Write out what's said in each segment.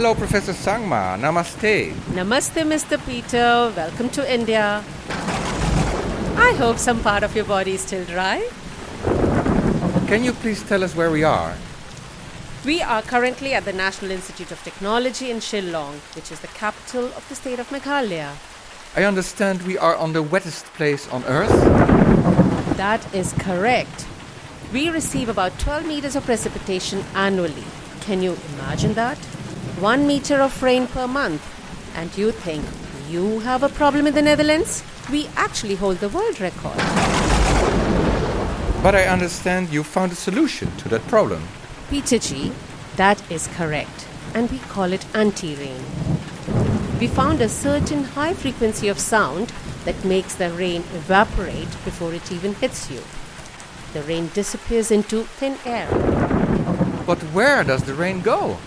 Hello, Professor Sangma. Namaste. Namaste, Mr. Peter. Welcome to India. I hope some part of your body is still dry. Can you please tell us where we are? We are currently at the National Institute of Technology in Shillong, which is the capital of the state of Meghalaya. I understand we are on the wettest place on Earth. That is correct. We receive about 12 meters of precipitation annually. Can you imagine that? One meter of rain per month. And you think you have a problem in the Netherlands? We actually hold the world record. But I understand you found a solution to that problem. Peter G, that is correct. And we call it anti rain. We found a certain high frequency of sound that makes the rain evaporate before it even hits you. The rain disappears into thin air. But where does the rain go?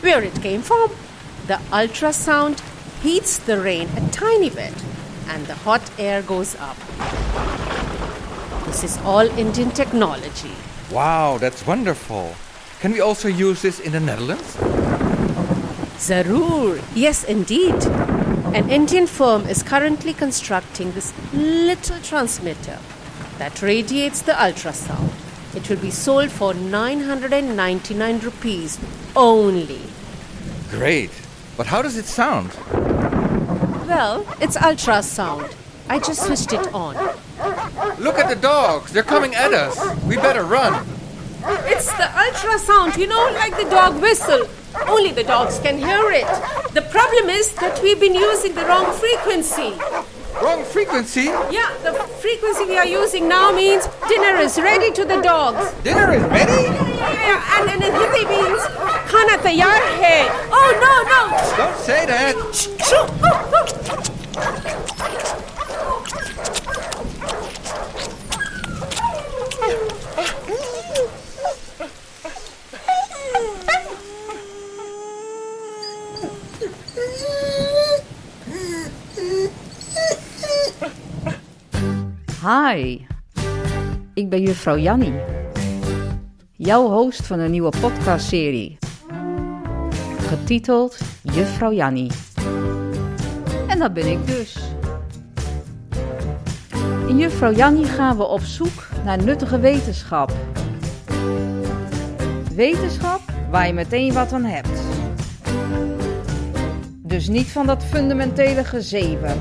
Where it came from? The ultrasound heats the rain a tiny bit and the hot air goes up. This is all Indian technology. Wow, that's wonderful. Can we also use this in the Netherlands? Zarur, yes, indeed. An Indian firm is currently constructing this little transmitter that radiates the ultrasound. It will be sold for 999 rupees only. Great. But how does it sound? Well, it's ultrasound. I just switched it on. Look at the dogs. They're coming at us. We better run. It's the ultrasound, you know, like the dog whistle. Only the dogs can hear it. The problem is that we've been using the wrong frequency. Wrong frequency? Yeah, the frequency we are using now means dinner is ready to the dogs. Dinner is ready? And, and in Hindi means khana tayar hai. Oh, no, no. Don't say that. Hi, ik ben juffrouw Jannie, jouw host van een nieuwe podcastserie, getiteld Juffrouw Jannie. En dat ben ik dus. In Juffrouw Jannie gaan we op zoek naar nuttige wetenschap. Wetenschap waar je meteen wat aan hebt. Dus niet van dat fundamentele gezeven,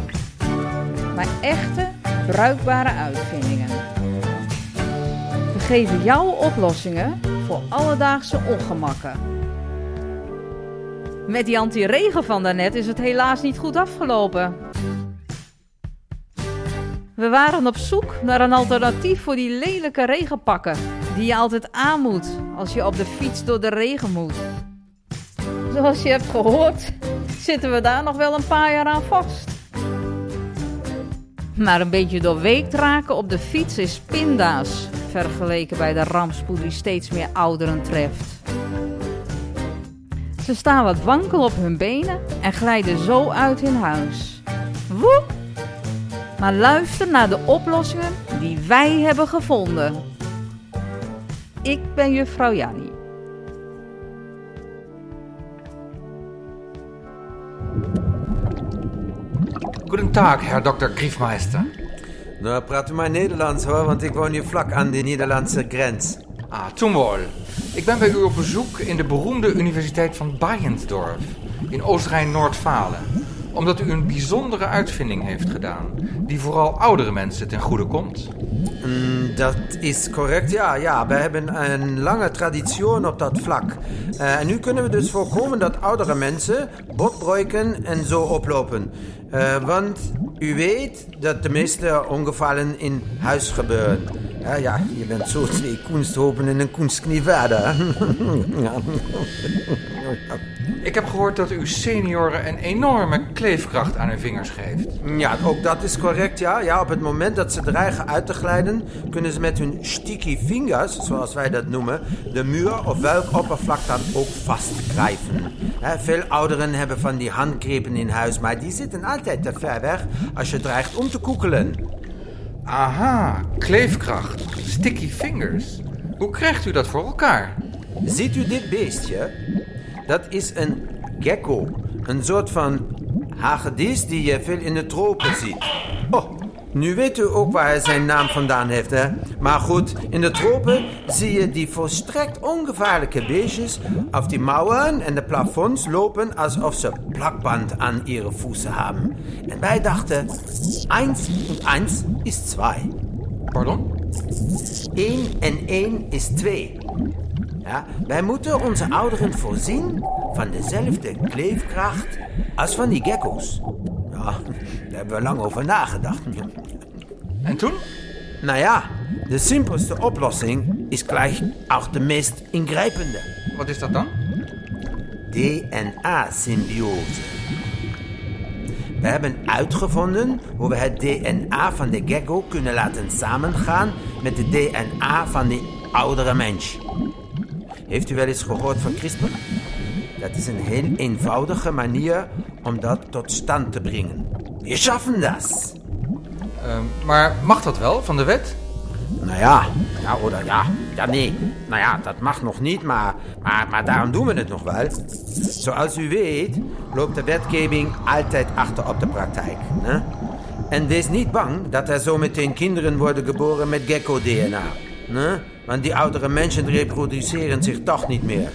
maar echte bruikbare uitvindingen. Geven jou oplossingen voor alledaagse ongemakken. Met die anti-regen van daarnet is het helaas niet goed afgelopen. We waren op zoek naar een alternatief voor die lelijke regenpakken die je altijd aan moet als je op de fiets door de regen moet. Zoals je hebt gehoord, zitten we daar nog wel een paar jaar aan vast. Maar een beetje doorweekt raken op de fiets is pinda's, vergeleken bij de rampspoed die steeds meer ouderen treft. Ze staan wat wankel op hun benen en glijden zo uit hun huis. Woep! Maar luister naar de oplossingen die wij hebben gevonden. Ik ben juffrouw Jannie. Guten Tag, Herr Dr. Griefmeister. Nou, praat u maar Nederlands hoor, want ik woon hier vlak aan de Nederlandse grens. Ah, wohl. Ik ben bij u op bezoek in de beroemde Universiteit van Bayensdorf in Oost-Rijn-Noord-Valen. Omdat u een bijzondere uitvinding heeft gedaan, die vooral oudere mensen ten goede komt. Mm, dat is correct, ja. ja. We hebben een lange traditie op dat vlak. Eh, en nu kunnen we dus voorkomen dat oudere mensen botbreuken en zo oplopen. Eh, want u weet dat de meeste ongevallen in huis gebeuren. Ja, ja, je bent zo twee kunsthopen en een kunstknie verder. Ik heb gehoord dat u senioren een enorme kleefkracht aan hun vingers geeft. Ja, ook dat is correct, ja. ja. Op het moment dat ze dreigen uit te glijden, kunnen ze met hun sticky fingers, zoals wij dat noemen, de muur of welk oppervlak dan ook vastkrijven. Hè, veel ouderen hebben van die handgrepen in huis, maar die zitten altijd te ver weg als je dreigt om te koekelen. Aha, kleefkracht, sticky fingers. Hoe krijgt u dat voor elkaar? Ziet u dit beestje? Dat is een gecko. Een soort van hagedis die je veel in de tropen ziet. Oh, nu weet u ook waar hij zijn naam vandaan heeft, hè? Maar goed, in de tropen zie je die volstrekt ongevaarlijke beestjes op die mouwen en de plafonds lopen alsof ze plakband aan ihre voeten hebben. En wij dachten, 1 en 1 is 2. Pardon? 1 en 1 is 2. Ja, wij moeten onze ouderen voorzien van dezelfde kleefkracht als van die gekko's. Ja, daar hebben we lang over nagedacht. En toen? Nou ja, de simpelste oplossing is gleich ook de meest ingrijpende. Wat is dat dan? DNA-symbiose. We hebben uitgevonden hoe we het DNA van de gecko kunnen laten samengaan met het DNA van de oudere mens. Heeft u wel eens gehoord van CRISPR? Dat is een heel eenvoudige manier om dat tot stand te brengen. We schaffen dat. Ehm, maar mag dat wel van de wet? Nou ja, ja, oder ja. Ja, nee. Nou ja, dat mag nog niet, maar, maar, maar daarom doen we het nog wel. Zoals u weet, loopt de wetgeving altijd achter op de praktijk. Hè? En wees niet bang dat er zo meteen kinderen worden geboren met gecko-DNA. Want die oudere mensen reproduceren zich toch niet meer.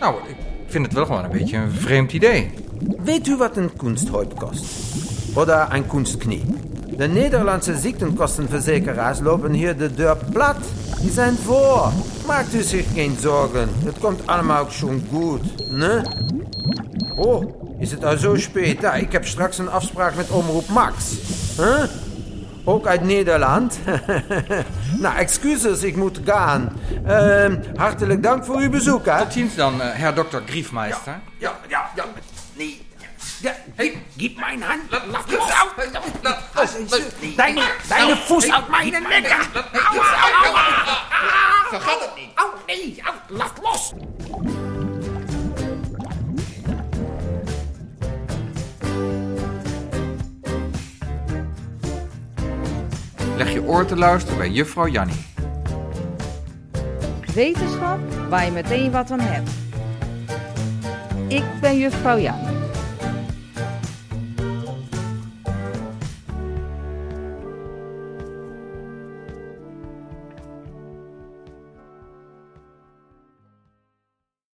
Nou, ik vind het wel gewoon een beetje een vreemd idee. Weet u wat een kunstheup kost? Oder een kunstknie? De Nederlandse ziektenkostenverzekeraars lopen hier de deur plat. Die zijn voor. Maakt u zich geen zorgen. Het komt allemaal schon goed. Ne? Oh, is het al zo spät? Ja, ik heb straks een afspraak met Omroep Max. Huh? Ook uit Nederland? nou, excuses, ik moet gaan. Ehm, hartelijk dank voor uw bezoek, hè? Tot ziens dan, eh, herr Dr. Griefmeister. Ja, ja, ja. Nee. Ja, Hey, gib mijn hand. Lass los. Deine, Deine, deine Lecker. Aua, aua, aua. Zo gaat het niet. Au, nee, lass los. Leg je oor te luisteren bij juffrouw Jannie. Wetenschap waar je meteen wat aan hebt. Ik ben juffrouw Jan.